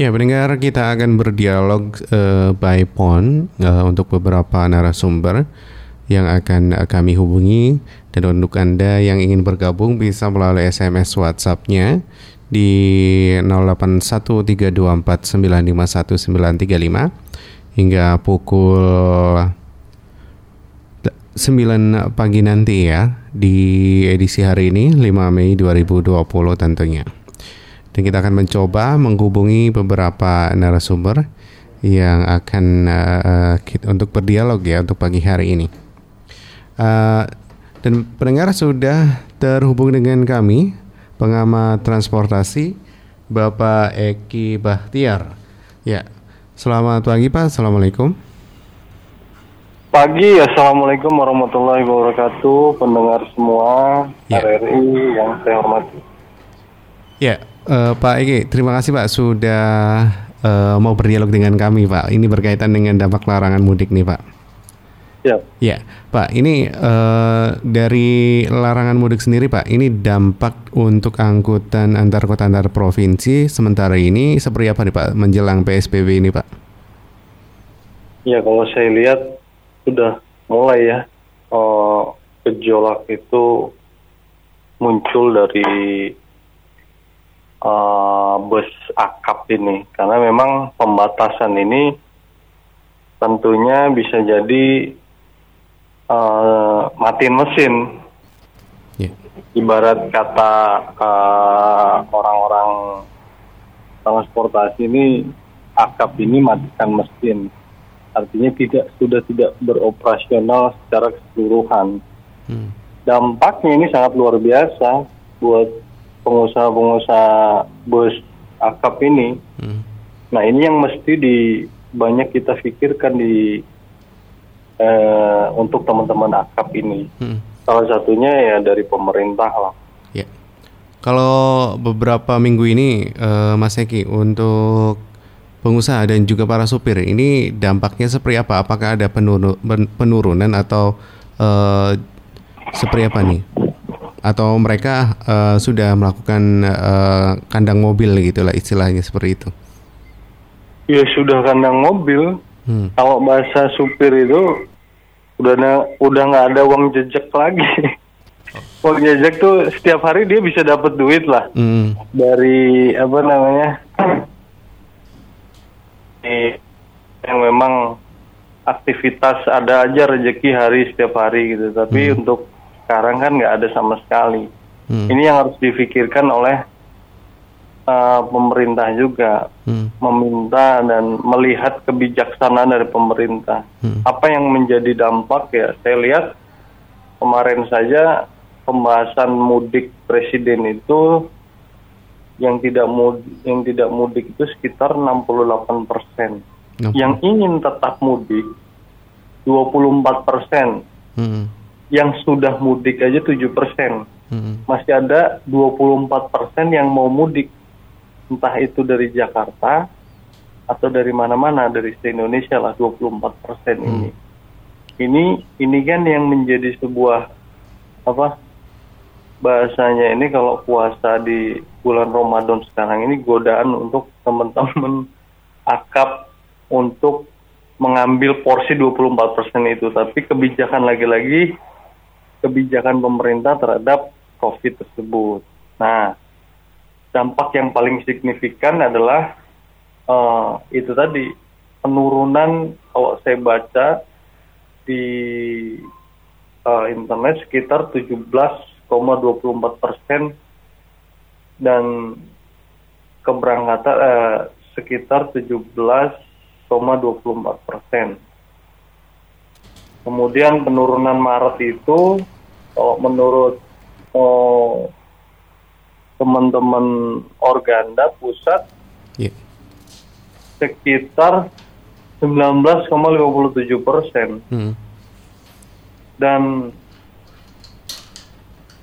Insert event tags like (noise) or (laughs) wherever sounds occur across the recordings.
Ya, pendengar kita akan berdialog uh, by phone uh, untuk beberapa narasumber yang akan uh, kami hubungi dan untuk Anda yang ingin bergabung bisa melalui SMS WhatsApp-nya di 081324951935 hingga pukul 9 pagi nanti ya di edisi hari ini 5 Mei 2020 tentunya. Dan kita akan mencoba menghubungi beberapa narasumber yang akan uh, kita, untuk berdialog ya untuk pagi hari ini. Uh, dan pendengar sudah terhubung dengan kami pengamat transportasi Bapak Eki Bahtiar. Ya, selamat pagi Pak. Assalamualaikum. Pagi, Assalamualaikum warahmatullahi wabarakatuh, pendengar semua ya. RRI yang saya hormati. Ya, Uh, Pak Ege, terima kasih Pak sudah uh, mau berdialog dengan kami Pak. Ini berkaitan dengan dampak larangan mudik nih Pak. Ya. Ya, Pak. Ini uh, dari larangan mudik sendiri Pak. Ini dampak untuk angkutan antar kota antar provinsi sementara ini seperti apa nih Pak menjelang PSBB ini Pak? Ya, kalau saya lihat sudah mulai ya uh, gejolak itu muncul dari uh, bus akap ini karena memang pembatasan ini tentunya bisa jadi uh, matiin mesin yeah. ibarat kata uh, orang-orang transportasi ini akap ini matikan mesin artinya tidak sudah tidak beroperasional secara keseluruhan hmm. dampaknya ini sangat luar biasa buat pengusaha-pengusaha bus akap ini. Hmm. Nah ini yang mesti di banyak kita pikirkan di uh, untuk teman-teman akap ini. Hmm. Salah satunya ya dari pemerintah lah. Ya. Kalau beberapa minggu ini, uh, Mas Eki, untuk pengusaha dan juga para supir ini dampaknya seperti apa? Apakah ada penurunan atau uh, seperti apa nih? Atau mereka uh, sudah melakukan uh, kandang mobil gitulah istilahnya seperti itu? Ya sudah kandang mobil. Hmm. Kalau bahasa supir itu udah udah nggak ada uang jejak lagi. Oh. (laughs) uang jejak tuh setiap hari dia bisa dapat duit lah hmm. dari apa namanya (clears throat) yang memang aktivitas ada aja rezeki hari setiap hari gitu. Tapi hmm. untuk sekarang kan nggak ada sama sekali. Hmm. Ini yang harus difikirkan oleh uh, pemerintah juga, hmm. meminta dan melihat kebijaksanaan dari pemerintah. Hmm. Apa yang menjadi dampak ya? Saya lihat kemarin saja pembahasan mudik presiden itu yang tidak mudik, yang tidak mudik itu sekitar 68 persen. Okay. Yang ingin tetap mudik 24 persen. Hmm yang sudah mudik aja 7 persen. Hmm. Masih ada 24 persen yang mau mudik. Entah itu dari Jakarta atau dari mana-mana, dari Indonesia lah 24 persen hmm. ini. Ini ini kan yang menjadi sebuah apa bahasanya ini kalau puasa di bulan Ramadan sekarang ini godaan untuk teman-teman (laughs) akap untuk mengambil porsi 24% itu tapi kebijakan lagi-lagi kebijakan pemerintah terhadap COVID tersebut. Nah, dampak yang paling signifikan adalah uh, itu tadi penurunan kalau saya baca di uh, internet sekitar 17,24 persen dan keberangkatan uh, sekitar 17,24 persen. Kemudian penurunan Maret itu kalau menurut oh, teman-teman organda pusat yeah. sekitar 19,57 persen hmm. dan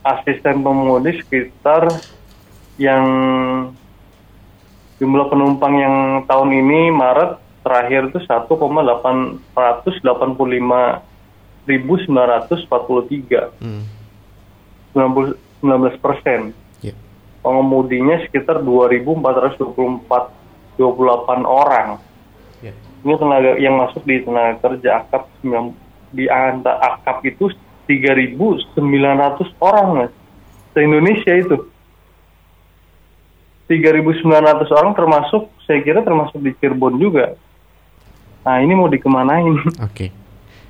asisten pemudi sekitar yang jumlah penumpang yang tahun ini Maret terakhir itu 1,885 1943. Hmm. 19 persen. Yeah. Pengemudinya sekitar 2.424 28 orang. Yeah. Ini tenaga yang masuk di tenaga kerja akap di antara akap itu 3.900 orang mas se Indonesia itu 3.900 orang termasuk saya kira termasuk di Cirebon juga nah ini mau dikemanain (laughs) oke okay.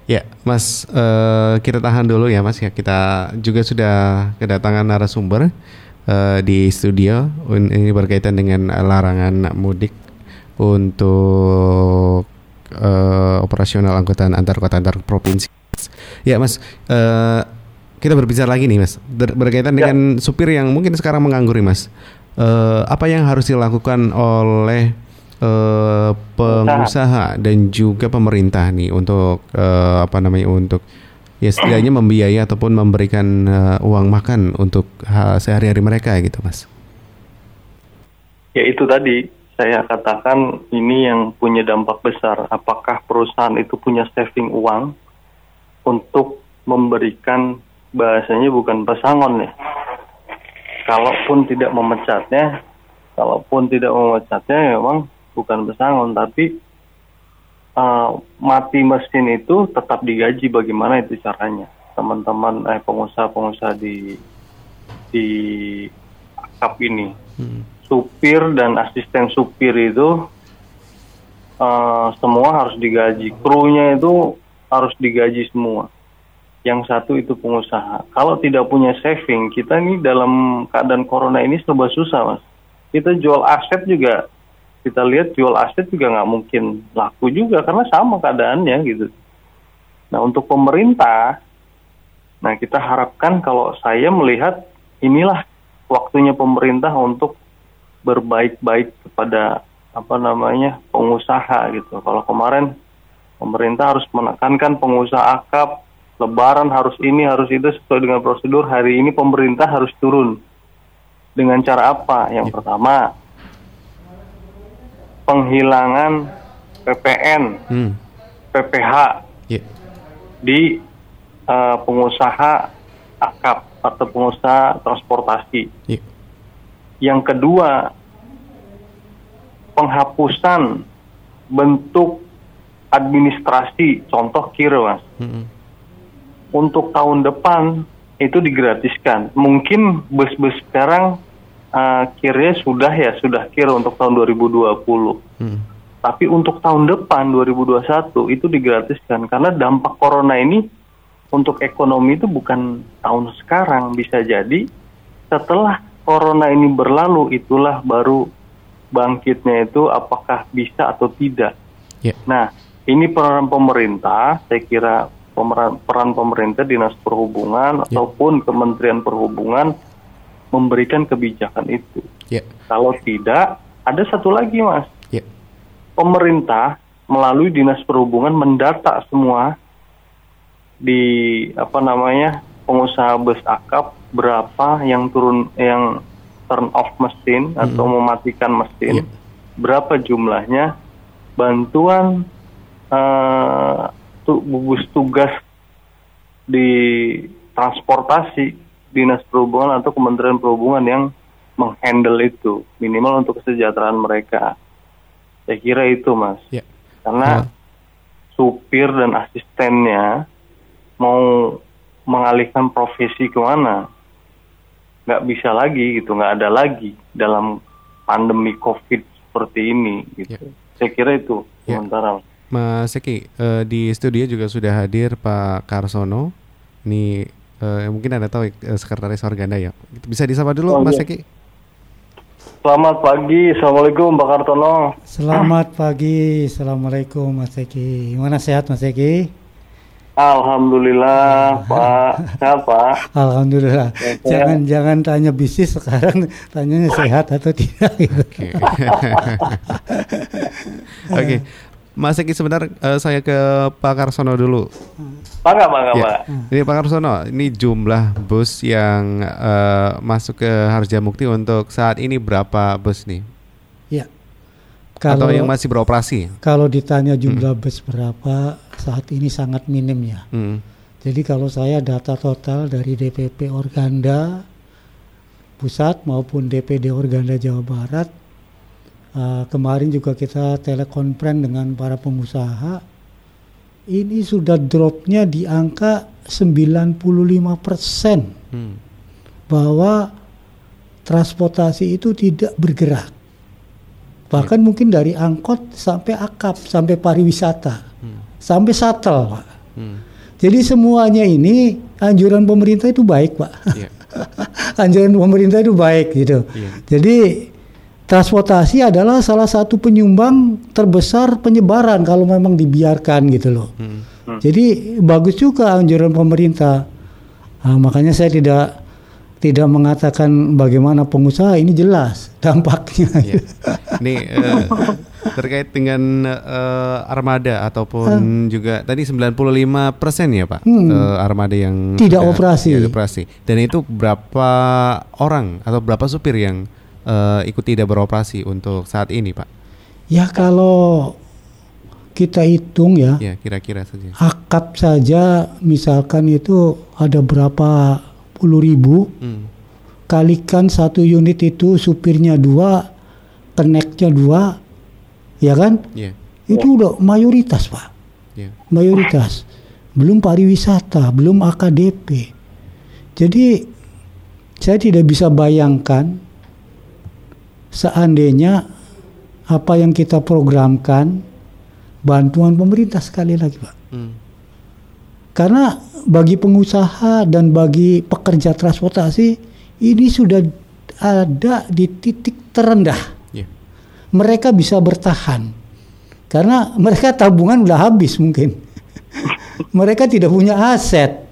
Ya, Mas, uh, kita tahan dulu ya, Mas. Ya, kita juga sudah kedatangan narasumber uh, di studio. Ini berkaitan dengan larangan mudik untuk uh, operasional angkutan antar kota antar provinsi. Ya, Mas. Uh, kita berbicara lagi nih, Mas. Ber berkaitan ya. dengan supir yang mungkin sekarang menganggur, Mas. Uh, apa yang harus dilakukan oleh uh, pengusaha dan juga pemerintah nih untuk uh, apa namanya untuk ya setidaknya membiayai ataupun memberikan uh, uang makan untuk sehari-hari mereka gitu, Mas. Ya itu tadi saya katakan ini yang punya dampak besar. Apakah perusahaan itu punya saving uang untuk memberikan bahasanya bukan pesangon ya. Kalaupun tidak memecatnya, kalaupun tidak memecatnya memang bukan pesangon, tapi uh, mati mesin itu tetap digaji. Bagaimana itu caranya? Teman-teman eh pengusaha-pengusaha di di akap ini, hmm. supir dan asisten supir itu uh, semua harus digaji. Krunya itu harus digaji semua yang satu itu pengusaha. Kalau tidak punya saving, kita ini dalam keadaan corona ini serba susah, mas. Kita jual aset juga, kita lihat jual aset juga nggak mungkin laku juga karena sama keadaannya gitu. Nah untuk pemerintah, nah kita harapkan kalau saya melihat inilah waktunya pemerintah untuk berbaik-baik kepada apa namanya pengusaha gitu. Kalau kemarin pemerintah harus menekankan pengusaha akap Lebaran harus ini, harus itu sesuai dengan prosedur. Hari ini pemerintah harus turun. Dengan cara apa? Yang ya. pertama, penghilangan PPN, hmm. PPH ya. di uh, pengusaha akap atau pengusaha transportasi. Ya. Yang kedua, penghapusan bentuk administrasi, contoh kira mas. Hmm untuk tahun depan itu digratiskan. Mungkin bus-bus sekarang uh, kirnya sudah ya sudah kir untuk tahun 2020. Hmm. Tapi untuk tahun depan 2021 itu digratiskan karena dampak corona ini untuk ekonomi itu bukan tahun sekarang bisa jadi setelah corona ini berlalu itulah baru bangkitnya itu apakah bisa atau tidak. Yeah. Nah, ini peran pemerintah saya kira pemeran, peran pemerintah dinas perhubungan yeah. ataupun Kementerian Perhubungan memberikan kebijakan itu. Yeah. Kalau tidak, ada satu lagi mas, yeah. pemerintah melalui dinas perhubungan mendata semua di apa namanya pengusaha bus akap berapa yang turun yang turn off mesin mm -hmm. atau mematikan mesin, yeah. berapa jumlahnya, bantuan uh, gugus tugas di transportasi dinas perhubungan atau kementerian perhubungan yang menghandle itu minimal untuk kesejahteraan mereka saya kira itu mas ya. karena ya. supir dan asistennya mau mengalihkan profesi ke mana nggak bisa lagi gitu nggak ada lagi dalam pandemi covid seperti ini gitu ya. saya kira itu ya. sementara Mas Eki, uh, di studio juga sudah hadir Pak Karsono. Ini uh, mungkin Anda tahu uh, sekretaris Organda ya. Bisa disapa dulu oh, Mas iya. Eki. Selamat pagi, Assalamualaikum Pak Kartono. Selamat pagi, Assalamualaikum Mas Eki. Gimana sehat Mas Eki? Alhamdulillah Pak, Pak. Alhamdulillah. Ya, jangan jangan tanya bisnis sekarang, tanyanya sehat atau tidak. Oke. (laughs) Okay. Mas Eki sebentar uh, saya ke Pak Karsono dulu. Pak Pak ya. Pak. Ini Pak Karsono, ini jumlah bus yang uh, masuk ke Harjamukti untuk saat ini berapa bus nih? Ya. Kalau, Atau yang masih beroperasi? Kalau ditanya jumlah hmm. bus berapa, saat ini sangat minim ya. Hmm. Jadi kalau saya data total dari DPP Organda pusat maupun DPD Organda Jawa Barat uh, kemarin juga kita telekonferensi dengan para pengusaha. Ini sudah dropnya di angka 95 persen hmm. bahwa transportasi itu tidak bergerak. Bahkan ya. mungkin dari angkot sampai akap, sampai pariwisata, hmm. sampai Pak. Hmm. Jadi semuanya ini anjuran pemerintah itu baik, Pak. Yeah. (laughs) anjuran pemerintah itu baik gitu. Yeah. Jadi transportasi adalah salah satu penyumbang terbesar penyebaran kalau memang dibiarkan gitu loh. Hmm. Hmm. Jadi bagus juga anjuran pemerintah. Nah, makanya saya tidak tidak mengatakan bagaimana pengusaha ini jelas (laughs) dampaknya. Ya. Ini uh, terkait dengan uh, armada ataupun uh, juga tadi 95 persen ya Pak hmm, uh, armada yang tidak operasi. Tidak operasi. Dan itu berapa orang atau berapa supir yang uh, ikut tidak beroperasi untuk saat ini Pak? Ya kalau kita hitung ya, ya kira-kira saja. Akap saja misalkan itu ada berapa puluh ribu hmm. kalikan satu unit itu supirnya dua keneknya dua ya kan yeah. itu udah mayoritas pak yeah. mayoritas belum pariwisata belum AKDP jadi saya tidak bisa bayangkan seandainya apa yang kita programkan bantuan pemerintah sekali lagi pak hmm. karena bagi pengusaha dan bagi pekerja transportasi ini sudah ada di titik terendah. Yeah. Mereka bisa bertahan karena mereka tabungan udah habis mungkin. (laughs) mereka tidak punya aset.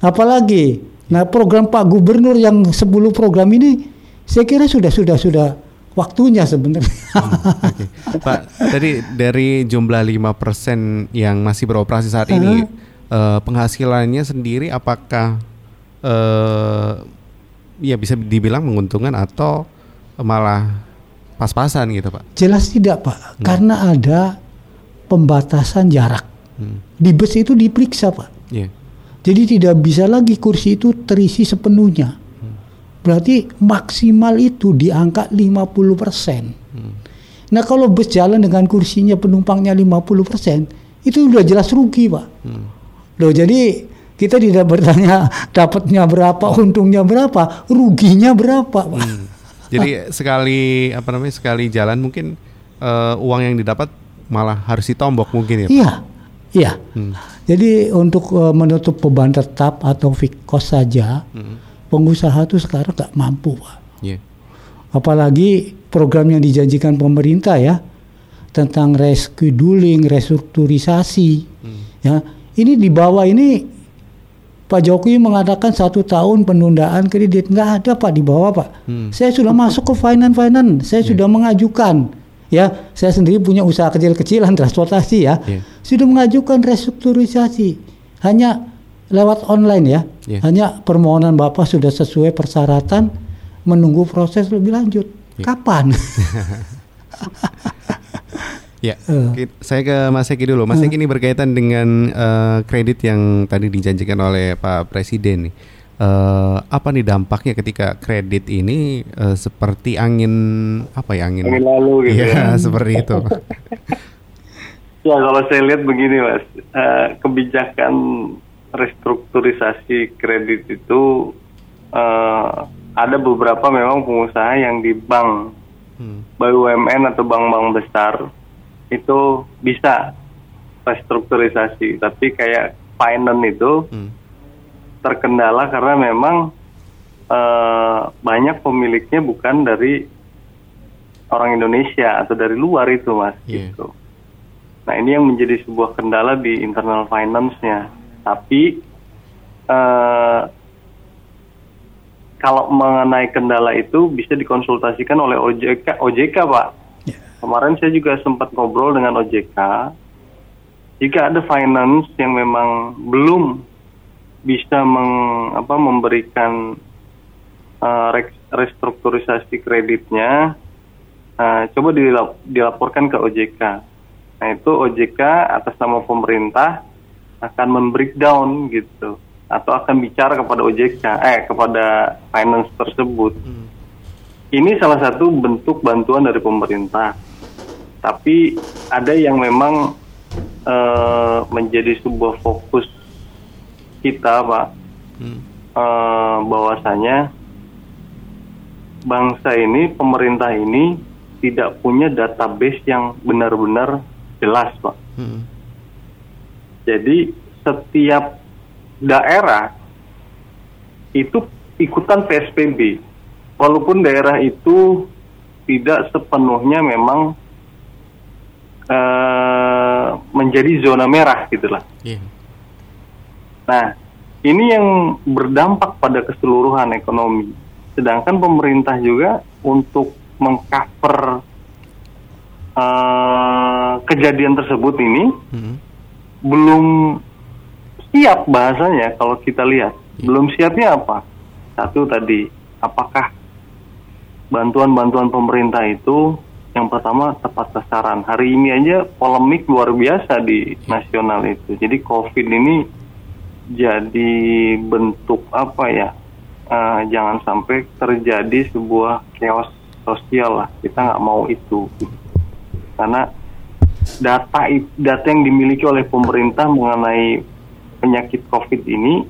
Apalagi nah program Pak Gubernur yang 10 program ini saya kira sudah sudah sudah waktunya sebenarnya. Hmm, okay. Pak, tadi dari jumlah 5% yang masih beroperasi saat ini uh, penghasilannya sendiri apakah uh, ya bisa dibilang menguntungkan atau malah pas-pasan gitu pak? Jelas tidak pak, hmm. karena ada pembatasan jarak. Hmm. Di bus itu diperiksa pak. Yeah. Jadi tidak bisa lagi kursi itu terisi sepenuhnya. Berarti maksimal itu di angka 50 persen. Hmm. Nah kalau bus jalan dengan kursinya penumpangnya 50 persen, itu sudah jelas rugi pak. Hmm. Loh jadi kita tidak bertanya (laughs) dapatnya berapa, untungnya berapa, ruginya berapa, Pak. Hmm. Jadi (laughs) sekali apa namanya sekali jalan mungkin uh, uang yang didapat malah harus ditombok mungkin ya. Pak? Iya, iya. Hmm. Jadi untuk uh, menutup beban tetap atau fixed cost saja, hmm. Pengusaha itu sekarang nggak mampu, Pak. Yeah. Apalagi program yang dijanjikan pemerintah ya tentang rescheduling, restrukturisasi, hmm. ya ini di bawah ini Pak Jokowi mengatakan satu tahun penundaan kredit nggak ada Pak di bawah Pak. Hmm. Saya sudah masuk ke finance finance, saya yeah. sudah mengajukan ya saya sendiri punya usaha kecil-kecilan transportasi ya yeah. sudah mengajukan restrukturisasi hanya lewat online ya yeah. hanya permohonan bapak sudah sesuai persyaratan menunggu proses lebih lanjut yeah. kapan (laughs) Ya, uh. saya ke Mas Eki dulu. Mas uh. Eki ini berkaitan dengan uh, kredit yang tadi dijanjikan oleh Pak Presiden nih. Uh, apa nih dampaknya ketika kredit ini uh, seperti angin apa ya angin? Angin lalu gitu ya. ya. (laughs) seperti itu. ya kalau saya lihat begini mas, uh, kebijakan restrukturisasi kredit itu uh, ada beberapa memang pengusaha yang di bank hmm. BUMN atau bank-bank besar itu bisa restrukturisasi tapi kayak finance itu hmm. terkendala karena memang uh, banyak pemiliknya bukan dari orang Indonesia atau dari luar itu mas yeah. gitu nah ini yang menjadi sebuah kendala di internal finance-nya tapi uh, kalau mengenai kendala itu bisa dikonsultasikan oleh OJK OJK pak Kemarin saya juga sempat ngobrol dengan OJK. Jika ada finance yang memang belum bisa meng, apa, memberikan uh, restrukturisasi kreditnya, uh, coba dilap, dilaporkan ke OJK. Nah itu OJK atas nama pemerintah akan membreakdown gitu atau akan bicara kepada OJK eh kepada finance tersebut. Hmm. ini salah satu bentuk bantuan dari pemerintah. Tapi ada yang memang uh, menjadi sebuah fokus kita, Pak, hmm. uh, bahwasanya bangsa ini, pemerintah ini tidak punya database yang benar-benar jelas, Pak. Hmm. Jadi setiap daerah itu ikutan PSBB walaupun daerah itu tidak sepenuhnya memang uh, menjadi zona merah gitulah. Yeah. Nah, ini yang berdampak pada keseluruhan ekonomi. Sedangkan pemerintah juga untuk mengcover uh, kejadian tersebut ini hmm. Belum siap bahasanya kalau kita lihat. Yeah. Belum siapnya apa? Satu tadi, apakah bantuan-bantuan pemerintah itu yang pertama tepat sasaran. Hari ini aja polemik luar biasa di nasional itu. Jadi COVID ini jadi bentuk apa ya? Uh, jangan sampai terjadi sebuah chaos sosial lah. Kita nggak mau itu. Karena data data yang dimiliki oleh pemerintah mengenai penyakit COVID ini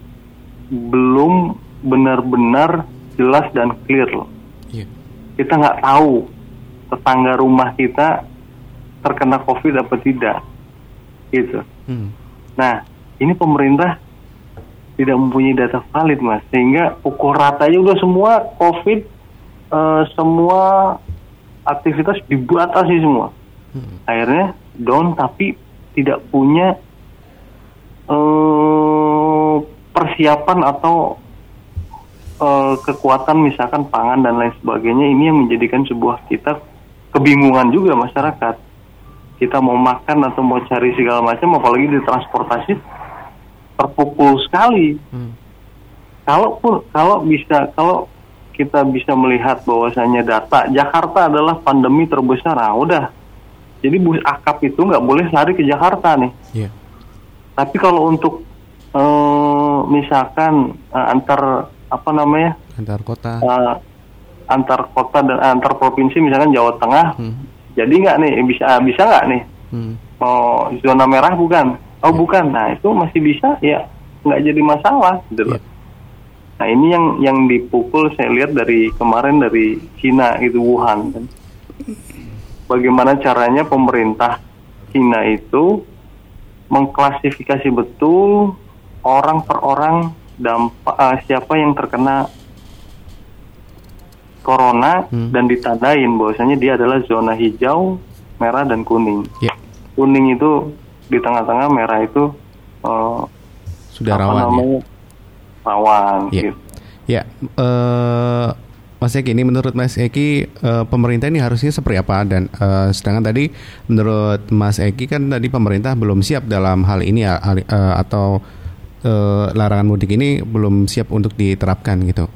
belum benar-benar jelas dan clear loh kita nggak tahu tetangga rumah kita terkena COVID apa tidak, gitu. Hmm. Nah, ini pemerintah tidak mempunyai data valid mas, sehingga pukul ratanya udah semua COVID, uh, semua aktivitas dibatasi semua. Hmm. Akhirnya down tapi tidak punya uh, persiapan atau uh, kekuatan misalkan pangan dan lain sebagainya ini yang menjadikan sebuah kita kebingungan juga masyarakat kita mau makan atau mau cari segala macam apalagi di transportasi terpukul sekali hmm. kalau pun kalau bisa kalau kita bisa melihat bahwasanya data Jakarta adalah pandemi terbesar nah udah jadi bus akap itu nggak boleh lari ke Jakarta nih yeah. tapi kalau untuk uh, misalkan uh, antar apa namanya antar kota uh, antar kota dan antar provinsi misalkan Jawa Tengah hmm. jadi nggak nih bisa bisa nggak nih hmm. mau zona merah bukan oh yeah. bukan nah itu masih bisa ya nggak jadi masalah gitu yeah. nah ini yang yang dipukul saya lihat dari kemarin dari Cina itu Wuhan kan bagaimana caranya pemerintah Cina itu mengklasifikasi betul orang per orang dampak uh, siapa yang terkena corona hmm. dan ditandain bahwasanya dia adalah zona hijau, merah dan kuning. Yeah. Kuning itu di tengah-tengah, merah itu uh, sudah rawan. Ya? Namanya, ya? Rawan. Yeah. Gitu. Ya, uh, Mas Eki ini menurut Mas Eki uh, pemerintah ini harusnya seperti apa dan uh, sedangkan tadi menurut Mas Eki kan tadi pemerintah belum siap dalam hal ini uh, atau uh, larangan mudik ini belum siap untuk diterapkan gitu.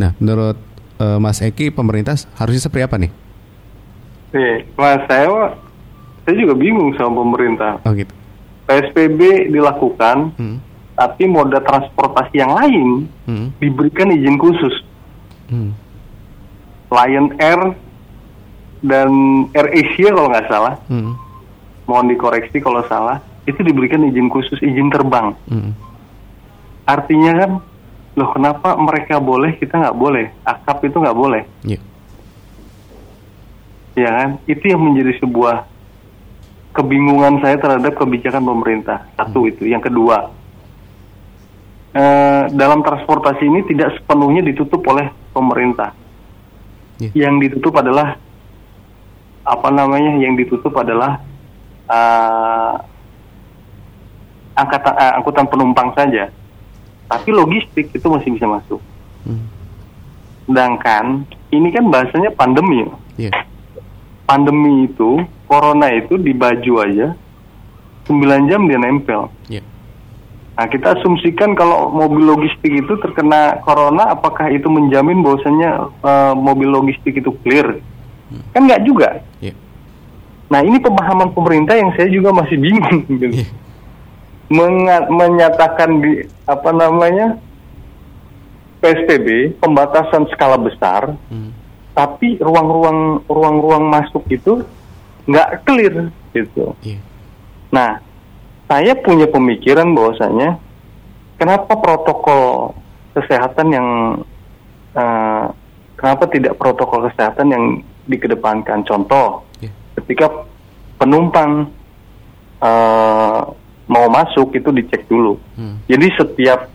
Nah, menurut uh, Mas Eki, pemerintah harusnya seperti apa nih? Nih, Mas saya, saya juga bingung sama pemerintah. Oh gitu. PSBB dilakukan, hmm. tapi moda transportasi yang lain hmm. diberikan izin khusus. Hmm. Lion Air dan Air Asia kalau nggak salah, hmm. mohon dikoreksi kalau salah, itu diberikan izin khusus, izin terbang. Hmm. Artinya kan loh kenapa mereka boleh kita nggak boleh? Akap itu nggak boleh? Yeah. ya kan? Itu yang menjadi sebuah kebingungan saya terhadap kebijakan pemerintah. Satu hmm. itu. Yang kedua eh, dalam transportasi ini tidak sepenuhnya ditutup oleh pemerintah yeah. yang ditutup adalah apa namanya yang ditutup adalah uh, angkatan uh, angkutan penumpang saja tapi logistik itu masih bisa masuk. Hmm. Sedangkan ini kan bahasanya pandemi. Yeah. Pandemi itu, corona itu di baju aja 9 jam dia nempel. Yeah. Nah, kita asumsikan kalau mobil logistik itu terkena corona, apakah itu menjamin bahwasanya uh, mobil logistik itu clear? Hmm. Kan nggak juga. Yeah. Nah, ini pemahaman pemerintah yang saya juga masih bingung. (laughs) Gitu. Yeah menyatakan di apa namanya PSBB pembatasan skala besar, hmm. tapi ruang-ruang ruang-ruang masuk itu nggak clear gitu. Yeah. Nah, saya punya pemikiran bahwasanya kenapa protokol kesehatan yang uh, kenapa tidak protokol kesehatan yang dikedepankan contoh yeah. ketika penumpang uh, mau masuk itu dicek dulu. Hmm. Jadi setiap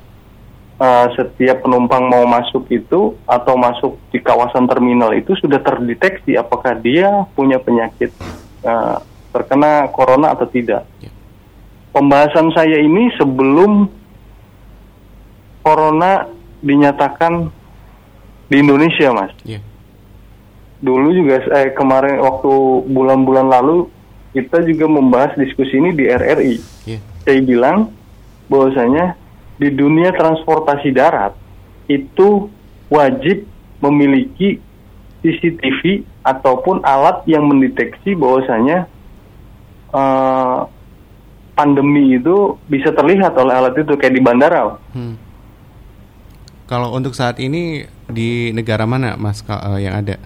uh, setiap penumpang mau masuk itu atau masuk di kawasan terminal itu sudah terdeteksi apakah dia punya penyakit uh, terkena corona atau tidak. Yeah. Pembahasan saya ini sebelum corona dinyatakan di Indonesia, Mas. Yeah. Dulu juga eh, kemarin waktu bulan-bulan lalu kita juga membahas diskusi ini di RRI. Yeah. Saya bilang bahwasanya di dunia transportasi darat itu wajib memiliki CCTV ataupun alat yang mendeteksi bahwasanya uh, pandemi itu bisa terlihat oleh alat itu kayak di bandara. Hmm. Kalau untuk saat ini di negara mana mas uh, yang ada?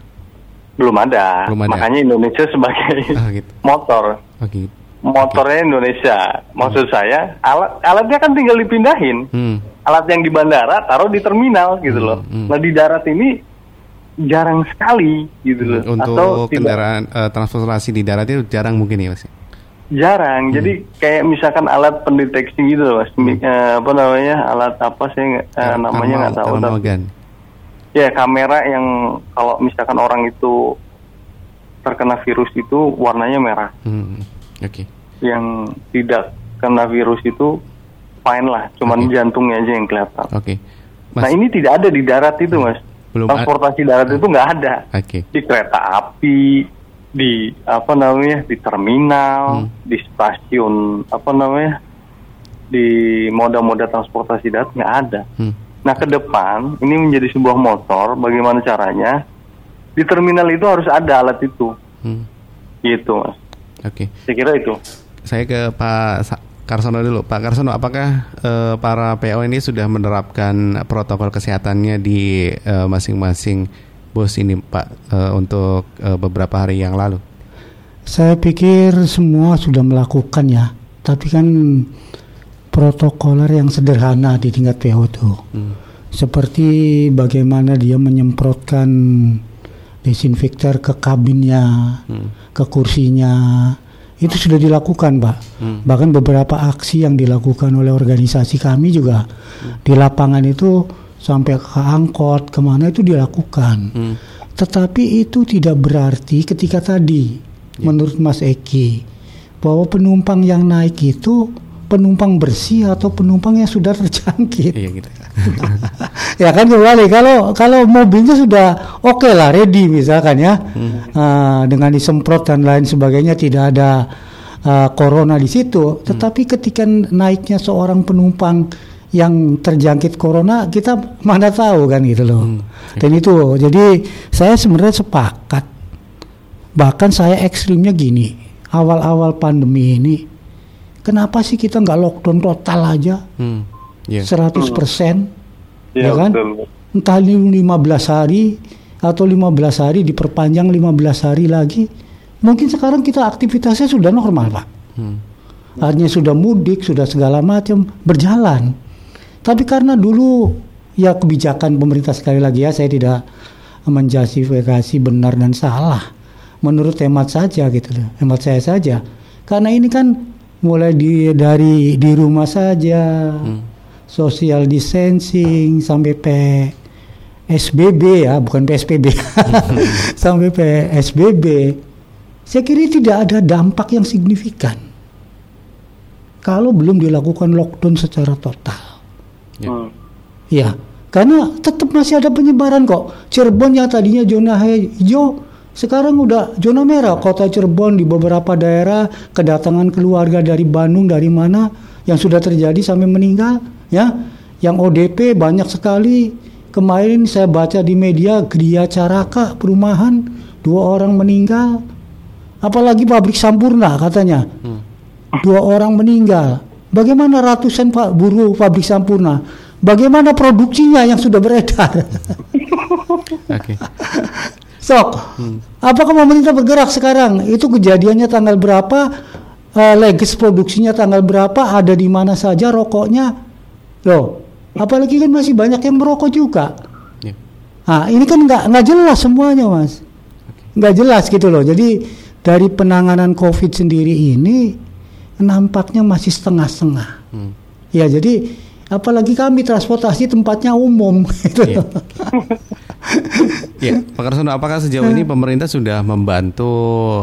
Belum ada. Belum ada. Makanya Indonesia sebagai (laughs) oh, gitu. motor. Oh, gitu. Motornya okay. Indonesia. Maksud hmm. saya alat alatnya kan tinggal dipindahin. Hmm. Alat yang di bandara taruh di terminal gitu hmm. loh. Hmm. Nah di darat ini jarang sekali gitu loh. Untuk Atau kendaraan uh, transportasi di darat itu jarang mungkin ya mas? Jarang. Hmm. Jadi kayak misalkan alat pendeteksi gitu loh mas. Hmm. Uh, apa namanya alat apa sih uh, namanya nggak tahu. Thermal Ya kamera yang kalau misalkan orang itu terkena virus itu warnanya merah. Hmm. Oke. Okay. Yang tidak kena virus itu fine lah, cuman okay. jantungnya aja yang kelihatan. Oke. Okay. Nah ini tidak ada di darat itu mas. Belum Transportasi darat itu nggak ada. Oke. Okay. Di kereta api, di apa namanya di terminal, hmm. di stasiun apa namanya di moda-moda transportasi darat nggak ada. Hmm. Nah, ke depan ini menjadi sebuah motor. Bagaimana caranya? Di terminal itu harus ada alat itu. Hmm. Gitu, Mas. Oke. Okay. Saya kira itu. Saya ke Pak Karsono dulu. Pak Karsono, apakah uh, para PO ini sudah menerapkan protokol kesehatannya di uh, masing-masing bus ini, Pak, uh, untuk uh, beberapa hari yang lalu? Saya pikir semua sudah melakukan ya. Tapi kan protokoler yang sederhana di tingkat PO itu. Hmm. Seperti bagaimana dia menyemprotkan desinfektor ke kabinnya, hmm. ke kursinya. Itu sudah dilakukan, Pak. Hmm. Bahkan beberapa aksi yang dilakukan oleh organisasi kami juga hmm. di lapangan itu sampai ke angkot ke mana itu dilakukan. Hmm. Tetapi itu tidak berarti ketika tadi, yeah. menurut Mas Eki, bahwa penumpang yang naik itu penumpang bersih atau penumpang yang sudah terjangkit. Iya gitu. (laughs) ya kan kembali kalau kalau mobilnya sudah oke okay lah ready misalkan ya hmm. uh, dengan disemprot dan lain sebagainya tidak ada uh, corona di situ. Hmm. Tetapi ketika naiknya seorang penumpang yang terjangkit corona kita mana tahu kan gitu loh. Hmm. Dan itu jadi saya sebenarnya sepakat. Bahkan saya ekstrimnya gini, awal-awal pandemi ini Kenapa sih kita nggak lockdown total aja? Hmm. Yeah. 100 persen, yeah, ya kan? Betul. Entah 15 hari atau 15 hari diperpanjang 15 hari lagi. Mungkin sekarang kita aktivitasnya sudah normal, Pak. Hmm. Artinya sudah mudik, sudah segala macam berjalan. Tapi karena dulu ya kebijakan pemerintah sekali lagi ya saya tidak menjustifikasi benar dan salah. Menurut hemat saja gitu loh, hemat saya saja. Karena ini kan mulai di dari di rumah saja hmm. social distancing sampai PSBB ya bukan PSBB (laughs) sampai PSBB saya kira tidak ada dampak yang signifikan kalau belum dilakukan lockdown secara total ya, hmm. ya karena tetap masih ada penyebaran kok Cirebon yang tadinya zona hijau sekarang udah zona merah kota Cirebon di beberapa daerah kedatangan keluarga dari Bandung dari mana yang sudah terjadi sampai meninggal ya. Yang ODP banyak sekali. Kemarin saya baca di media Gria Caraka perumahan dua orang meninggal. Apalagi pabrik Sampurna katanya. Hmm. Dua orang meninggal. Bagaimana ratusan pak buruh pabrik Sampurna? Bagaimana produksinya yang sudah beredar? (laughs) Oke. Sok, hmm. apakah pemerintah bergerak sekarang? Itu kejadiannya tanggal berapa? Uh, legis produksinya tanggal berapa? Ada di mana saja rokoknya? Loh, apalagi kan masih banyak yang merokok juga. Yeah. Nah, ini kan nggak nggak jelas semuanya, mas. Nggak jelas gitu loh. Jadi dari penanganan COVID sendiri ini nampaknya masih setengah-setengah. Hmm. Ya, jadi apalagi kami transportasi tempatnya umum (laughs) gitu. Yeah. ya, Pak Karsono, apakah sejauh ini pemerintah sudah membantu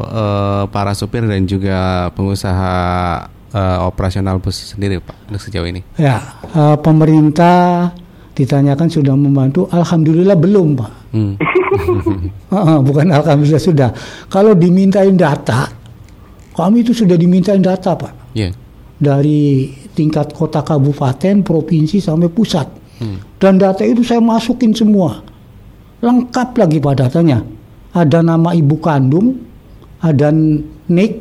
uh, para supir dan juga pengusaha uh, operasional bus sendiri, Pak, untuk sejauh ini? Ya, uh, pemerintah ditanyakan sudah membantu, alhamdulillah belum, Pak. Hmm. uh, (laughs) bukan alhamdulillah sudah. Kalau dimintain data, kami itu sudah dimintain data, Pak. Yeah. Dari tingkat kota kabupaten, provinsi sampai pusat. Hmm. Dan data itu saya masukin semua lengkap lagi pak datanya. Ada nama ibu kandung, ada nik,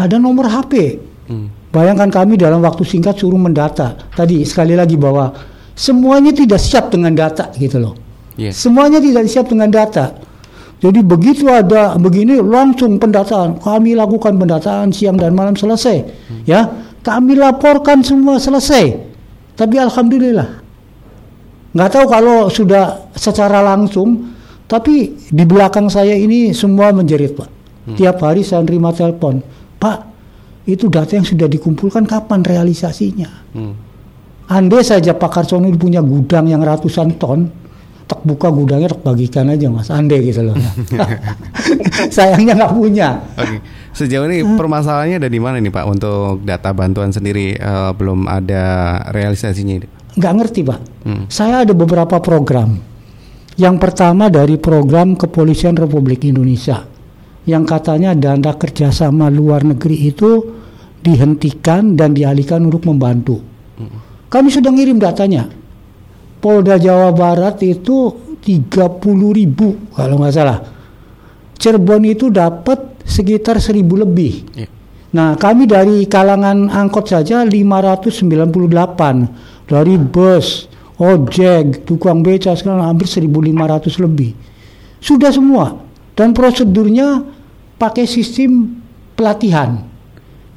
ada nomor HP. Hmm. Bayangkan kami dalam waktu singkat suruh mendata. Tadi sekali lagi bahwa semuanya tidak siap dengan data gitu loh. Yeah. Semuanya tidak siap dengan data. Jadi begitu ada begini langsung pendataan. Kami lakukan pendataan siang dan malam selesai. Hmm. Ya, kami laporkan semua selesai. Tapi alhamdulillah nggak tahu kalau sudah secara langsung tapi di belakang saya ini semua menjerit pak hmm. tiap hari saya terima telepon pak itu data yang sudah dikumpulkan kapan realisasinya hmm. andai saja Pak Karsono punya gudang yang ratusan ton tak buka gudangnya tak bagikan aja mas andai gitu loh (laughs) (laughs) sayangnya nggak punya okay. sejauh ini permasalahannya ada di mana nih pak untuk data bantuan sendiri uh, belum ada realisasinya nggak ngerti pak. Hmm. Saya ada beberapa program. Yang pertama dari program Kepolisian Republik Indonesia, yang katanya dana kerjasama luar negeri itu dihentikan dan dialihkan untuk membantu. Hmm. Kami sudah ngirim datanya. Polda Jawa Barat itu 30 ribu kalau nggak salah. Cirebon itu dapat sekitar seribu lebih. Yeah. Nah, kami dari kalangan angkot saja 598 dari bus, ojek, tukang beca sekarang hampir 1.500 lebih. Sudah semua. Dan prosedurnya pakai sistem pelatihan.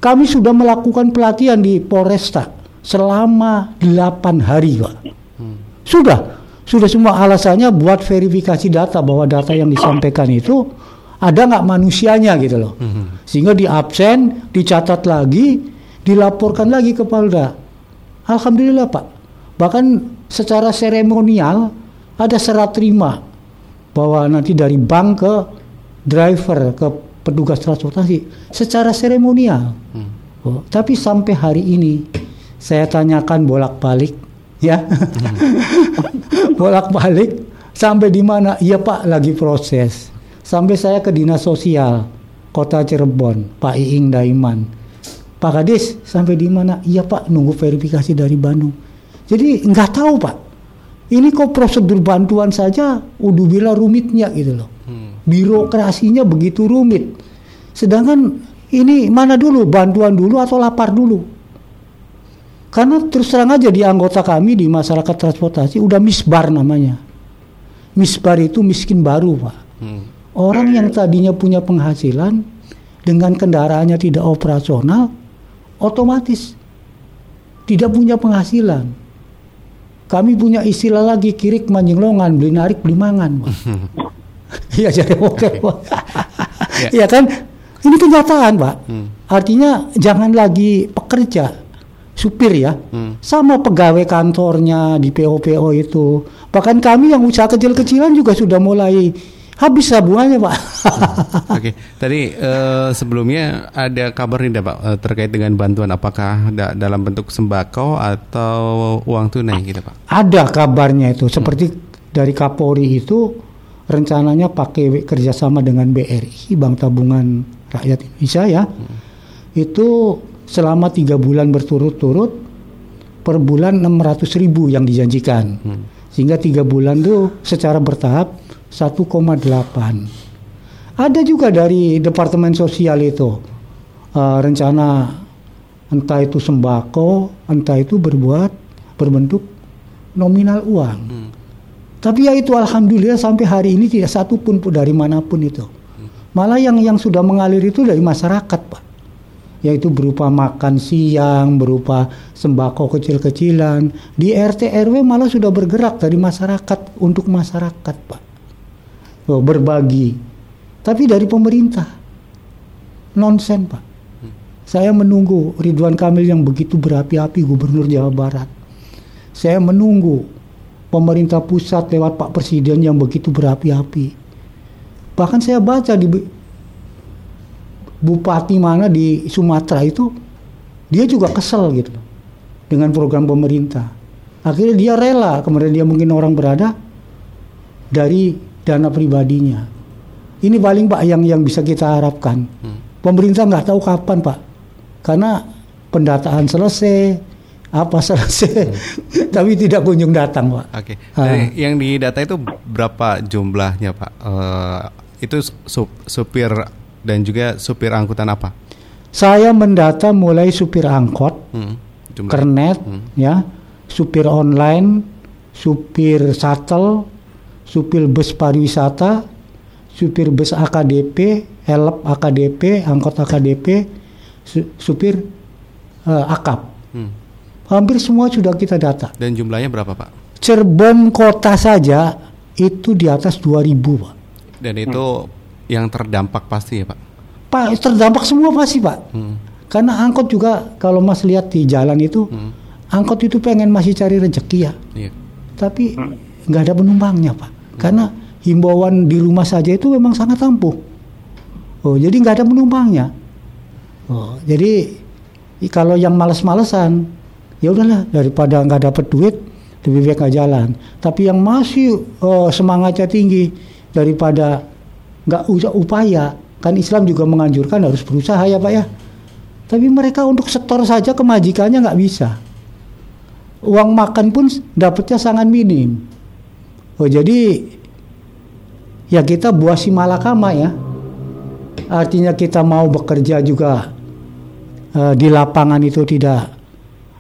Kami sudah melakukan pelatihan di Polresta selama 8 hari, Pak. Sudah. Sudah semua alasannya buat verifikasi data bahwa data yang disampaikan itu ada nggak manusianya gitu loh. Hmm. Sehingga di absen, dicatat lagi, dilaporkan lagi ke Polda. Alhamdulillah Pak. Bahkan secara seremonial ada serat terima bahwa nanti dari bank ke driver ke petugas transportasi secara seremonial. Hmm. Oh, tapi sampai hari ini saya tanyakan bolak-balik ya. Hmm. (laughs) bolak-balik sampai di mana? Iya Pak lagi proses. Sampai saya ke dinas sosial Kota Cirebon, Pak Iing Daiman Pak Kadis sampai di mana? Iya Pak, nunggu verifikasi dari Bandung. Jadi nggak tahu Pak. Ini kok prosedur bantuan saja udah bila rumitnya gitu loh. Hmm. Birokrasinya begitu rumit. Sedangkan ini mana dulu bantuan dulu atau lapar dulu? Karena terus terang aja di anggota kami di masyarakat transportasi udah misbar namanya. Misbar itu miskin baru pak. Hmm. Orang yang tadinya punya penghasilan dengan kendaraannya tidak operasional otomatis tidak punya penghasilan. Kami punya istilah lagi kirik longan, beli narik beli mangan. (laughs) Iya jadi oke. Iya kan? Ini kenyataan, Pak. Hmm. Artinya jangan lagi pekerja, supir ya, hmm. sama pegawai kantornya di PO-PO itu. Bahkan kami yang usaha kecil-kecilan juga sudah mulai habis tabungannya pak. Oke, okay. tadi uh, sebelumnya ada kabar nih pak uh, terkait dengan bantuan apakah da dalam bentuk sembako atau uang tunai gitu pak? Ada kabarnya itu seperti hmm. dari Kapolri itu rencananya pakai kerjasama dengan BRI Bank Tabungan Rakyat Indonesia ya, hmm. itu selama tiga bulan berturut-turut per bulan 600 ribu yang dijanjikan. Hmm. Sehingga tiga bulan itu secara bertahap 1,8. Ada juga dari Departemen Sosial itu uh, rencana entah itu sembako, entah itu berbuat berbentuk nominal uang. Hmm. Tapi ya itu alhamdulillah sampai hari ini tidak satu pun dari mana pun itu. Malah yang yang sudah mengalir itu dari masyarakat, Pak. Yaitu berupa makan siang, berupa sembako kecil-kecilan. Di RT RW malah sudah bergerak dari masyarakat untuk masyarakat, Pak. Oh, berbagi. Tapi dari pemerintah. Nonsen, Pak. Saya menunggu Ridwan Kamil yang begitu berapi-api gubernur Jawa Barat. Saya menunggu pemerintah pusat lewat Pak Presiden yang begitu berapi-api. Bahkan saya baca di bupati mana di Sumatera itu dia juga kesel gitu dengan program pemerintah. Akhirnya dia rela, kemudian dia mungkin orang berada dari dana pribadinya. Ini paling Pak yang yang bisa kita harapkan. Hmm. Pemerintah nggak tahu kapan Pak, karena pendataan selesai, apa selesai hmm. (laughs) tapi tidak kunjung datang pak. Oke. Okay. yang di data itu berapa jumlahnya pak? Uh, itu sup, supir dan juga supir angkutan apa? Saya mendata mulai supir angkot, hmm. kernet, hmm. ya, supir online, supir shuttle, supir bus pariwisata, supir bus AKDP, elep AKDP, angkot AKDP, su supir uh, akap. Hmm Hampir semua sudah kita data. Dan jumlahnya berapa Pak? Cirebon kota saja itu di atas 2000 Pak. Dan itu hmm. Yang terdampak pasti ya Pak? Pak terdampak semua pasti Pak. Hmm. Karena angkot juga kalau Mas lihat di jalan itu, hmm. angkot itu pengen masih cari rezeki ya. Iya. Tapi hmm. nggak ada penumpangnya Pak. Hmm. Karena himbauan di rumah saja itu memang sangat ampuh. Oh, jadi nggak ada penumpangnya. Oh, jadi kalau yang males-malesan ya udahlah daripada nggak dapat duit lebih baik nggak jalan tapi yang masih oh, semangatnya tinggi daripada nggak usah upaya kan Islam juga menganjurkan harus berusaha ya pak ya tapi mereka untuk setor saja kemajikannya nggak bisa uang makan pun dapatnya sangat minim oh jadi ya kita buah si malakama ya artinya kita mau bekerja juga uh, di lapangan itu tidak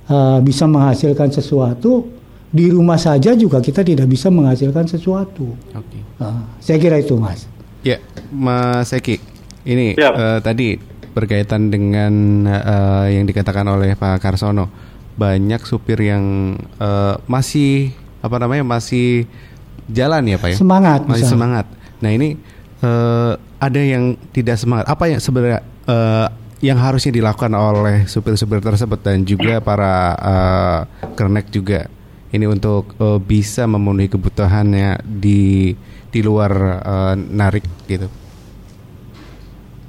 uh, bisa menghasilkan sesuatu di rumah saja juga kita tidak bisa menghasilkan sesuatu. Okay. Uh, saya kira itu mas. Ya, Mas Eki, ini ya. uh, tadi berkaitan dengan uh, yang dikatakan oleh Pak Karsono, banyak supir yang uh, masih apa namanya masih jalan ya Pak ya? Semangat. Masih misalnya. semangat. Nah ini uh, ada yang tidak semangat. Apa yang sebenarnya uh, yang harusnya dilakukan oleh supir-supir tersebut dan juga para uh, kernek juga ini untuk uh, bisa memenuhi kebutuhannya di di luar uh, narik gitu.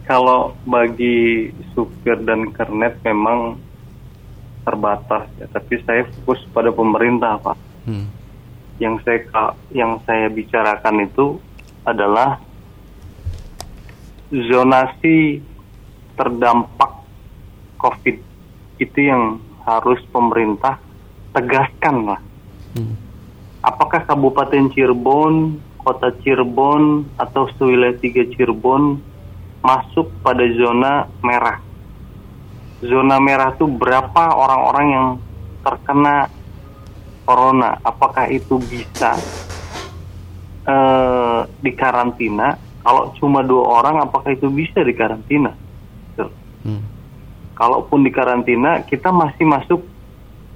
Kalau bagi supir dan kernet memang terbatas ya, tapi saya fokus pada pemerintah pak. Hmm. Yang saya yang saya bicarakan itu adalah zonasi terdampak COVID itu yang harus pemerintah tegaskan lah. Hmm. Apakah Kabupaten Cirebon, Kota Cirebon, atau sewilayah tiga Cirebon masuk pada zona merah? Zona merah itu berapa orang-orang yang terkena corona? Apakah itu bisa uh, dikarantina? Kalau cuma dua orang, apakah itu bisa dikarantina? Hmm. Kalaupun di karantina, kita masih masuk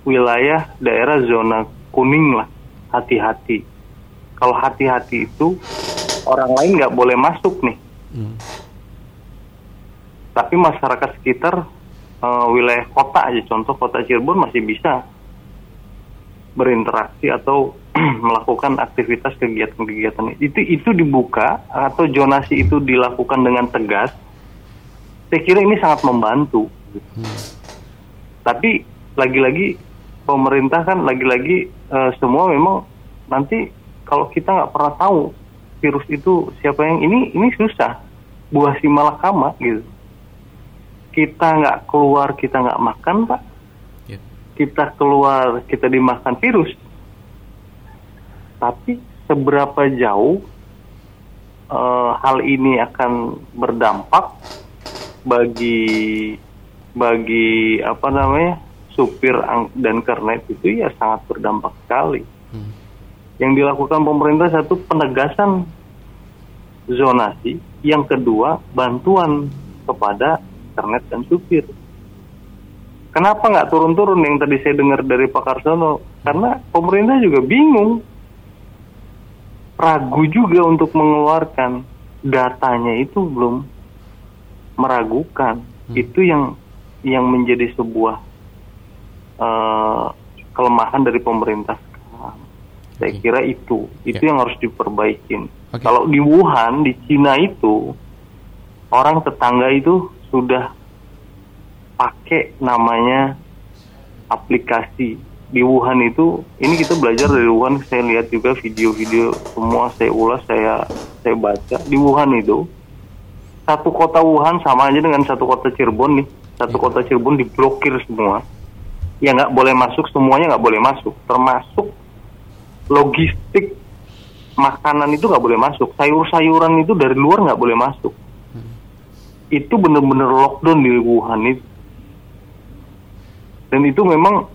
wilayah daerah zona kuning lah. Hati-hati. Kalau hati-hati itu orang lain nggak boleh masuk nih. Hmm. Tapi masyarakat sekitar uh, wilayah kota aja, contoh kota Cirebon masih bisa berinteraksi atau (clears throat) melakukan aktivitas kegiatan-kegiatan itu itu dibuka atau zonasi itu dilakukan dengan tegas saya kira ini sangat membantu. Hmm. Tapi lagi-lagi pemerintah kan lagi-lagi uh, semua memang nanti kalau kita nggak pernah tahu virus itu siapa yang ini ini susah buah si malakama gitu. Kita nggak keluar kita nggak makan pak. Yeah. Kita keluar kita dimakan virus. Tapi seberapa jauh uh, hal ini akan berdampak bagi bagi apa namanya supir dan kernet itu ya sangat berdampak sekali. Hmm. Yang dilakukan pemerintah satu penegasan zonasi, yang kedua bantuan kepada internet dan supir. Kenapa nggak turun-turun yang tadi saya dengar dari Pak Karsono? Karena pemerintah juga bingung, ragu juga untuk mengeluarkan datanya itu belum meragukan. Hmm. Itu yang yang menjadi sebuah uh, kelemahan dari pemerintah. Saya okay. kira itu, itu yeah. yang harus diperbaikin. Okay. Kalau di Wuhan, di Cina itu orang tetangga itu sudah pakai namanya aplikasi di Wuhan itu ini kita belajar dari Wuhan saya lihat juga video-video semua saya ulas saya saya baca di Wuhan itu satu kota Wuhan sama aja dengan satu kota Cirebon nih satu iya. kota Cirebon diblokir semua ya nggak boleh masuk semuanya nggak boleh masuk termasuk logistik makanan itu nggak boleh masuk. Sayur-sayuran itu dari luar nggak boleh masuk. Hmm. itu benar-benar lockdown di Wuhan itu. Dan itu memang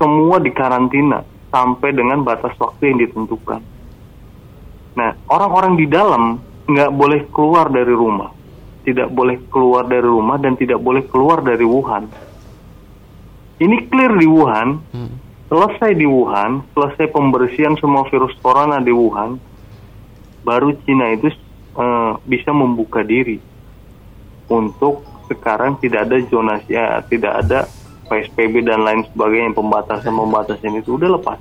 semua dikarantina sampai dengan batas waktu yang ditentukan. Nah orang-orang di dalam nggak boleh keluar dari rumah. Tidak boleh keluar dari rumah dan tidak boleh keluar dari Wuhan. Ini clear di Wuhan, hmm. Selesai di Wuhan, selesai pembersihan semua virus corona di Wuhan, baru Cina itu uh, bisa membuka diri untuk sekarang tidak ada zonasi, ya, tidak ada PSBB dan lain sebagainya pembatasan pembatasan itu udah lepas.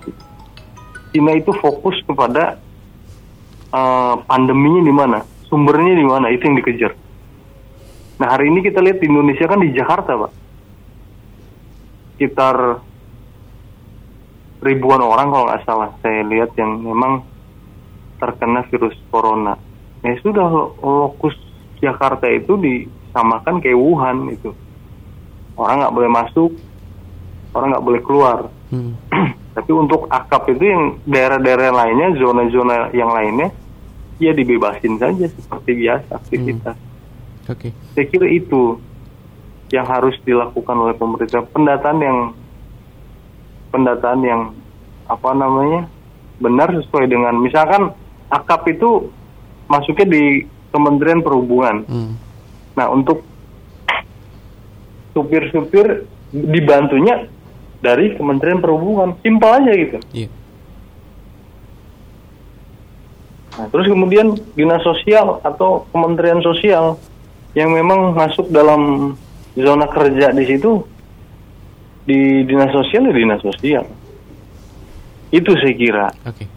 Cina itu fokus kepada uh, pandeminya di mana, sumbernya di mana itu yang dikejar. Nah hari ini kita lihat di Indonesia kan di Jakarta pak, sekitar ribuan orang kalau nggak salah saya lihat yang memang terkena virus corona. Ya sudah lokus Jakarta itu disamakan kayak Wuhan itu. Orang nggak boleh masuk, orang nggak boleh keluar. Hmm. (clears throat) Tapi untuk akap itu yang daerah-daerah lainnya, zona-zona yang lainnya, ya dibebasin saja seperti biasa aktivitas. Hmm. Oke. Okay. Saya kira itu yang harus dilakukan oleh pemerintah pendataan yang pendataan yang apa namanya benar sesuai dengan misalkan akap itu masuknya di Kementerian Perhubungan. Hmm. Nah untuk supir-supir dibantunya dari Kementerian Perhubungan, simpel aja gitu. Yeah. Nah, terus kemudian dinas sosial atau Kementerian Sosial yang memang masuk dalam zona kerja di situ di dinas sosial ya dinas sosial. Itu saya kira. Oke. Okay.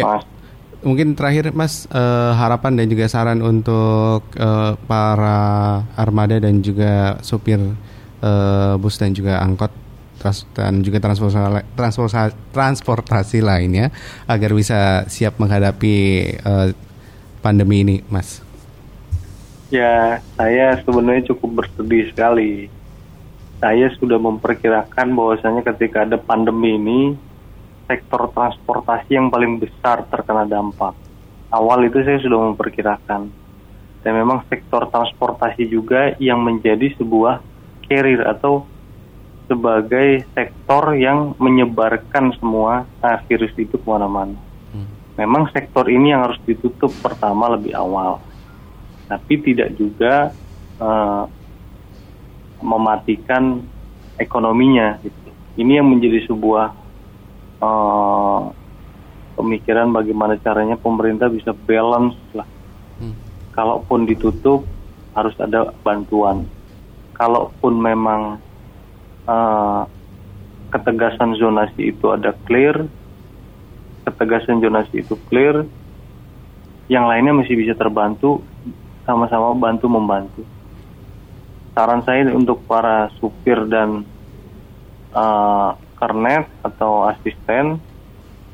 ya. Mas. Mungkin terakhir mas uh, harapan dan juga saran untuk uh, para armada dan juga supir uh, bus dan juga angkot dan juga transportasi, transportasi, transportasi lainnya agar bisa siap menghadapi uh, pandemi ini mas. Ya, saya sebenarnya cukup bersedih sekali. Saya sudah memperkirakan bahwasanya ketika ada pandemi ini, sektor transportasi yang paling besar terkena dampak. Awal itu saya sudah memperkirakan. Dan memang sektor transportasi juga yang menjadi sebuah carrier atau sebagai sektor yang menyebarkan semua nah, virus itu ke mana-mana. Hmm. Memang sektor ini yang harus ditutup pertama lebih awal tapi tidak juga uh, mematikan ekonominya. Gitu. Ini yang menjadi sebuah uh, pemikiran bagaimana caranya pemerintah bisa balance lah. Hmm. Kalaupun ditutup harus ada bantuan. Kalaupun memang uh, ketegasan zonasi itu ada clear, ketegasan zonasi itu clear, yang lainnya masih bisa terbantu sama-sama bantu membantu. Saran saya untuk para supir dan uh, kernet atau asisten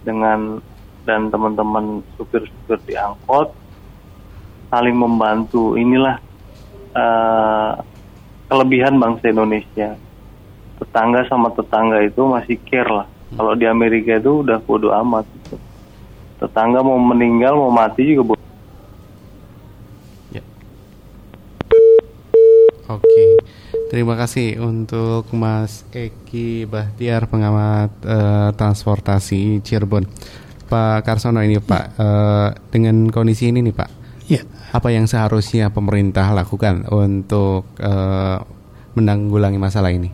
dengan dan teman-teman supir-supir di angkot saling membantu. Inilah uh, kelebihan bangsa Indonesia. Tetangga sama tetangga itu masih care lah. Kalau di Amerika itu udah bodo amat. Tetangga mau meninggal mau mati juga Oke, terima kasih untuk Mas Eki Bahtiar pengamat uh, transportasi Cirebon. Pak Karsono ini Pak, ya. uh, dengan kondisi ini nih Pak, ya. apa yang seharusnya pemerintah lakukan untuk uh, menanggulangi masalah ini?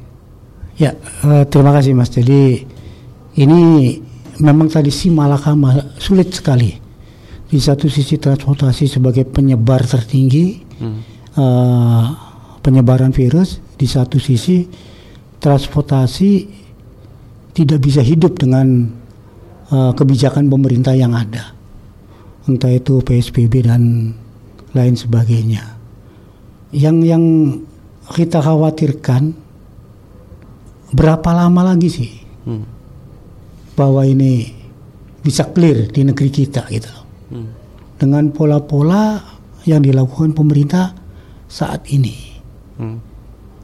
Ya, uh, terima kasih Mas. Jadi ini memang tadi si Malakama sulit sekali. Di satu sisi transportasi sebagai penyebar tertinggi hmm. uh, penyebaran virus, di satu sisi transportasi tidak bisa hidup dengan uh, kebijakan pemerintah yang ada, entah itu PSBB dan lain sebagainya. Yang yang kita khawatirkan berapa lama lagi sih hmm. bahwa ini bisa clear di negeri kita gitu hmm. dengan pola-pola yang dilakukan pemerintah saat ini hmm.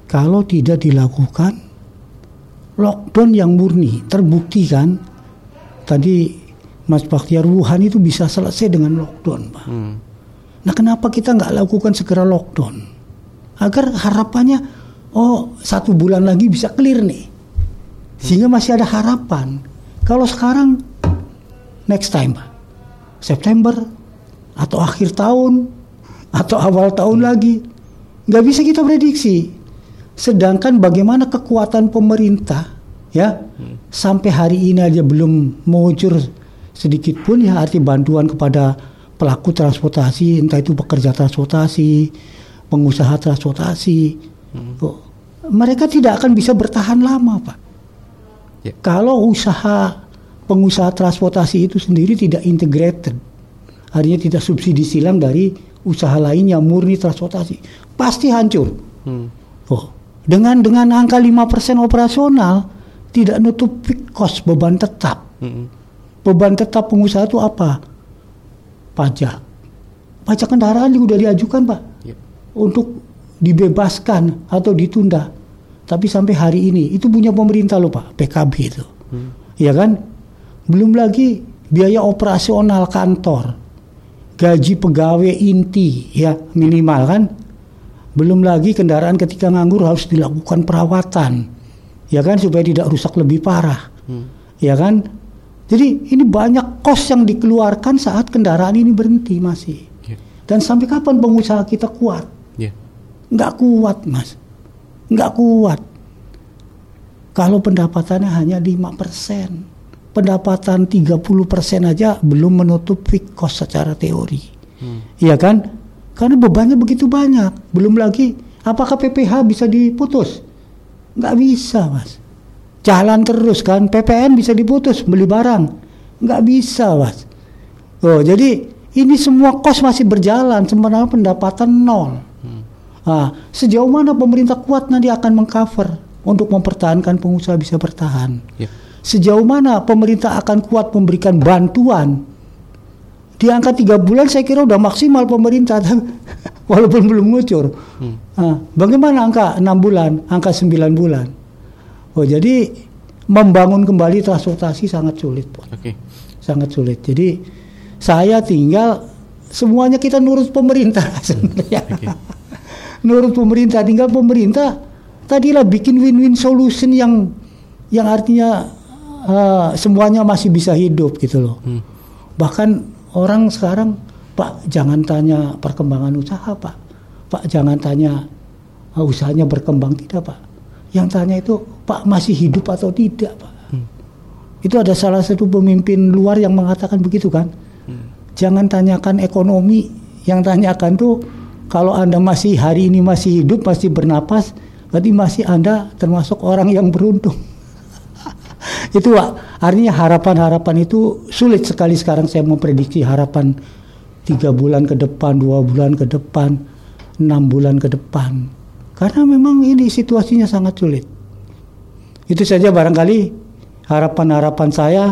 kalau tidak dilakukan lockdown yang murni terbukti kan? Tadi Mas Baktiar Wuhan itu bisa selesai dengan lockdown pak. Hmm. nah kenapa kita nggak lakukan segera lockdown? Agar harapannya oh satu bulan lagi bisa clear nih. Sehingga masih ada harapan. Kalau sekarang next time pak. September atau akhir tahun atau awal tahun lagi nggak bisa kita prediksi sedangkan bagaimana kekuatan pemerintah ya hmm. sampai hari ini aja belum mengucur sedikit pun ya arti bantuan kepada pelaku transportasi entah itu pekerja transportasi pengusaha transportasi hmm. oh, mereka tidak akan bisa bertahan lama, Pak. Yeah. Kalau usaha pengusaha transportasi itu sendiri tidak integrated, artinya tidak subsidi silang dari usaha lain yang murni transportasi, pasti hancur. Hmm. Oh, dengan dengan angka 5% operasional tidak nutup cost beban tetap. Hmm. Beban tetap pengusaha itu apa? Pajak. Pajak kendaraan juga sudah diajukan, Pak. Yeah. Untuk dibebaskan atau ditunda. Tapi sampai hari ini itu punya pemerintah loh Pak, PKB itu. Hmm. Ya kan? Belum lagi biaya operasional kantor. Gaji pegawai inti ya minimal kan. Belum lagi kendaraan ketika nganggur harus dilakukan perawatan. Ya kan supaya tidak rusak lebih parah. Hmm. Ya kan? Jadi ini banyak kos yang dikeluarkan saat kendaraan ini berhenti masih. Yeah. Dan sampai kapan pengusaha kita kuat? Yeah. Nggak kuat mas nggak kuat. Kalau pendapatannya hanya 5%, pendapatan 30% aja belum menutup fixed cost secara teori. Hmm. Iya kan? Karena bebannya begitu banyak. Belum lagi, apakah PPH bisa diputus? Nggak bisa, Mas. Jalan terus kan, PPN bisa diputus, beli barang. Nggak bisa, Mas. Oh, jadi ini semua kos masih berjalan, sementara pendapatan nol. Nah, sejauh mana pemerintah kuat nanti akan mengcover untuk mempertahankan pengusaha bisa bertahan. Yeah. Sejauh mana pemerintah akan kuat memberikan bantuan di angka tiga bulan saya kira udah maksimal pemerintah (laughs) walaupun belum ngucur. Hmm. Nah, bagaimana angka enam bulan, angka sembilan bulan? Oh jadi membangun kembali transportasi sangat sulit, Okay. Sangat sulit. Jadi saya tinggal semuanya kita nurut pemerintah (laughs) sebenarnya. Okay menurut pemerintah tinggal pemerintah tadilah bikin win-win solution yang yang artinya uh, semuanya masih bisa hidup gitu loh. Hmm. Bahkan orang sekarang Pak jangan tanya perkembangan usaha Pak. Pak jangan tanya uh, usahanya berkembang tidak Pak. Yang tanya itu Pak masih hidup atau tidak Pak. Hmm. Itu ada salah satu pemimpin luar yang mengatakan begitu kan. Hmm. Jangan tanyakan ekonomi, yang tanyakan tuh kalau Anda masih hari ini masih hidup, masih bernapas, berarti masih Anda termasuk orang yang beruntung. Itu Pak, artinya harapan-harapan itu sulit sekali sekarang saya memprediksi harapan tiga bulan ke depan, dua bulan ke depan, enam bulan ke depan. Karena memang ini situasinya sangat sulit. Itu saja barangkali harapan-harapan saya,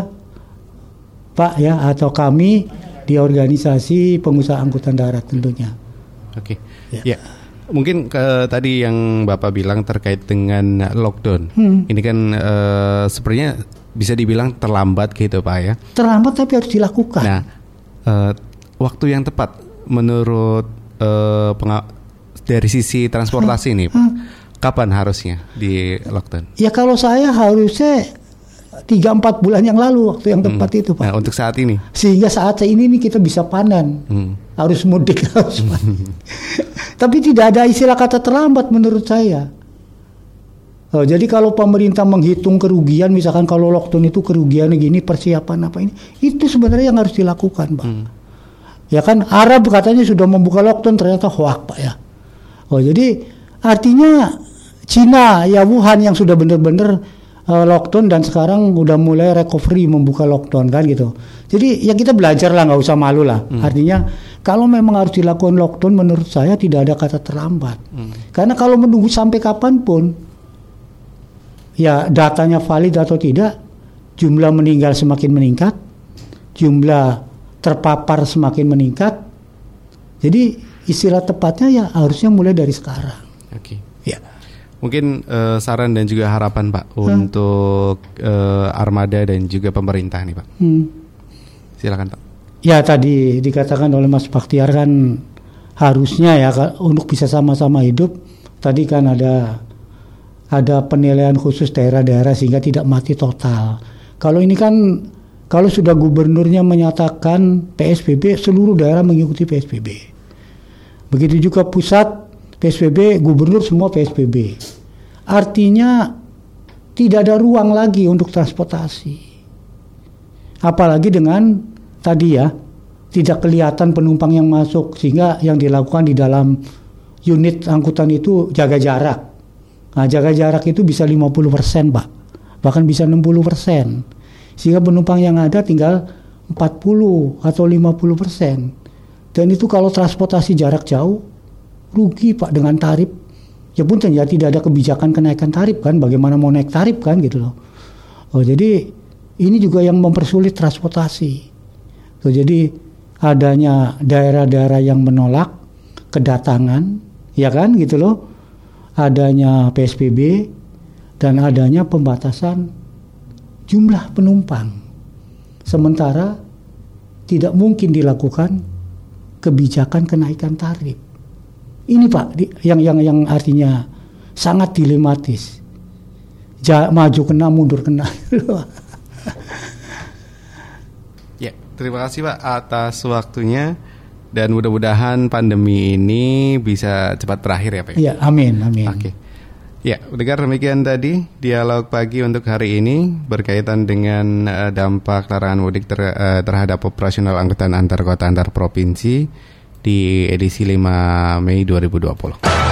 Pak ya, atau kami di organisasi pengusaha angkutan darat tentunya. Oke. Okay. Ya. ya. Mungkin ke tadi yang Bapak bilang terkait dengan lockdown. Hmm. Ini kan uh, sepertinya bisa dibilang terlambat gitu Pak ya. Terlambat tapi harus dilakukan. Nah, uh, waktu yang tepat menurut uh, dari sisi transportasi hmm. ini, hmm. kapan harusnya di lockdown? Ya kalau saya harusnya tiga empat bulan yang lalu waktu yang tepat hmm. itu pak. Nah, untuk saat ini. Sehingga saat ini nih kita bisa panen, hmm. Harus mudik (laughs) harus Tapi tidak ada istilah kata terlambat menurut saya. Oh, jadi kalau pemerintah menghitung kerugian, misalkan kalau lockdown itu kerugiannya gini, persiapan apa ini, itu sebenarnya yang harus dilakukan, pak. Hmm. Ya kan Arab katanya sudah membuka lockdown, ternyata hoak, pak ya. Oh, jadi artinya Cina ya Wuhan yang sudah benar-benar uh, lockdown dan sekarang udah mulai recovery membuka lockdown kan gitu. Jadi ya kita belajar lah nggak usah malu lah. Hmm. Artinya kalau memang harus dilakukan lockdown menurut saya tidak ada kata terlambat. Hmm. Karena kalau menunggu sampai kapan pun ya datanya valid atau tidak, jumlah meninggal semakin meningkat, jumlah terpapar semakin meningkat. Jadi istilah tepatnya ya harusnya mulai dari sekarang. Oke. Okay. Mungkin uh, saran dan juga harapan Pak hmm. untuk uh, armada dan juga pemerintah nih Pak. Hmm. Silakan Pak. Ya tadi dikatakan oleh Mas Baktiar kan harusnya ya untuk bisa sama-sama hidup tadi kan ada ada penilaian khusus daerah-daerah sehingga tidak mati total. Kalau ini kan kalau sudah gubernurnya menyatakan PSBB seluruh daerah mengikuti PSBB. Begitu juga pusat PSBB, gubernur semua PSBB. Artinya tidak ada ruang lagi untuk transportasi. Apalagi dengan tadi ya tidak kelihatan penumpang yang masuk sehingga yang dilakukan di dalam unit angkutan itu jaga jarak Nah, jaga jarak itu bisa 50% Pak. Bahkan bisa 60%. Sehingga penumpang yang ada tinggal 40 atau 50%. Dan itu kalau transportasi jarak jauh rugi Pak dengan tarif. Ya pun ya tidak ada kebijakan kenaikan tarif kan, bagaimana mau naik tarif kan gitu loh. Oh, jadi ini juga yang mempersulit transportasi. Oh, jadi adanya daerah-daerah yang menolak kedatangan, ya kan gitu loh adanya PSBB dan adanya pembatasan jumlah penumpang. Sementara tidak mungkin dilakukan kebijakan kenaikan tarif. Ini Pak yang yang yang artinya sangat dilematis. Ja, maju kena mundur kena. (laughs) ya, terima kasih Pak atas waktunya dan mudah-mudahan pandemi ini bisa cepat berakhir ya Pak. Iya, amin, amin. Oke. Ya, dengar demikian tadi dialog pagi untuk hari ini berkaitan dengan uh, dampak larangan mudik ter, uh, terhadap operasional angkutan antar kota antar provinsi di edisi 5 Mei 2020.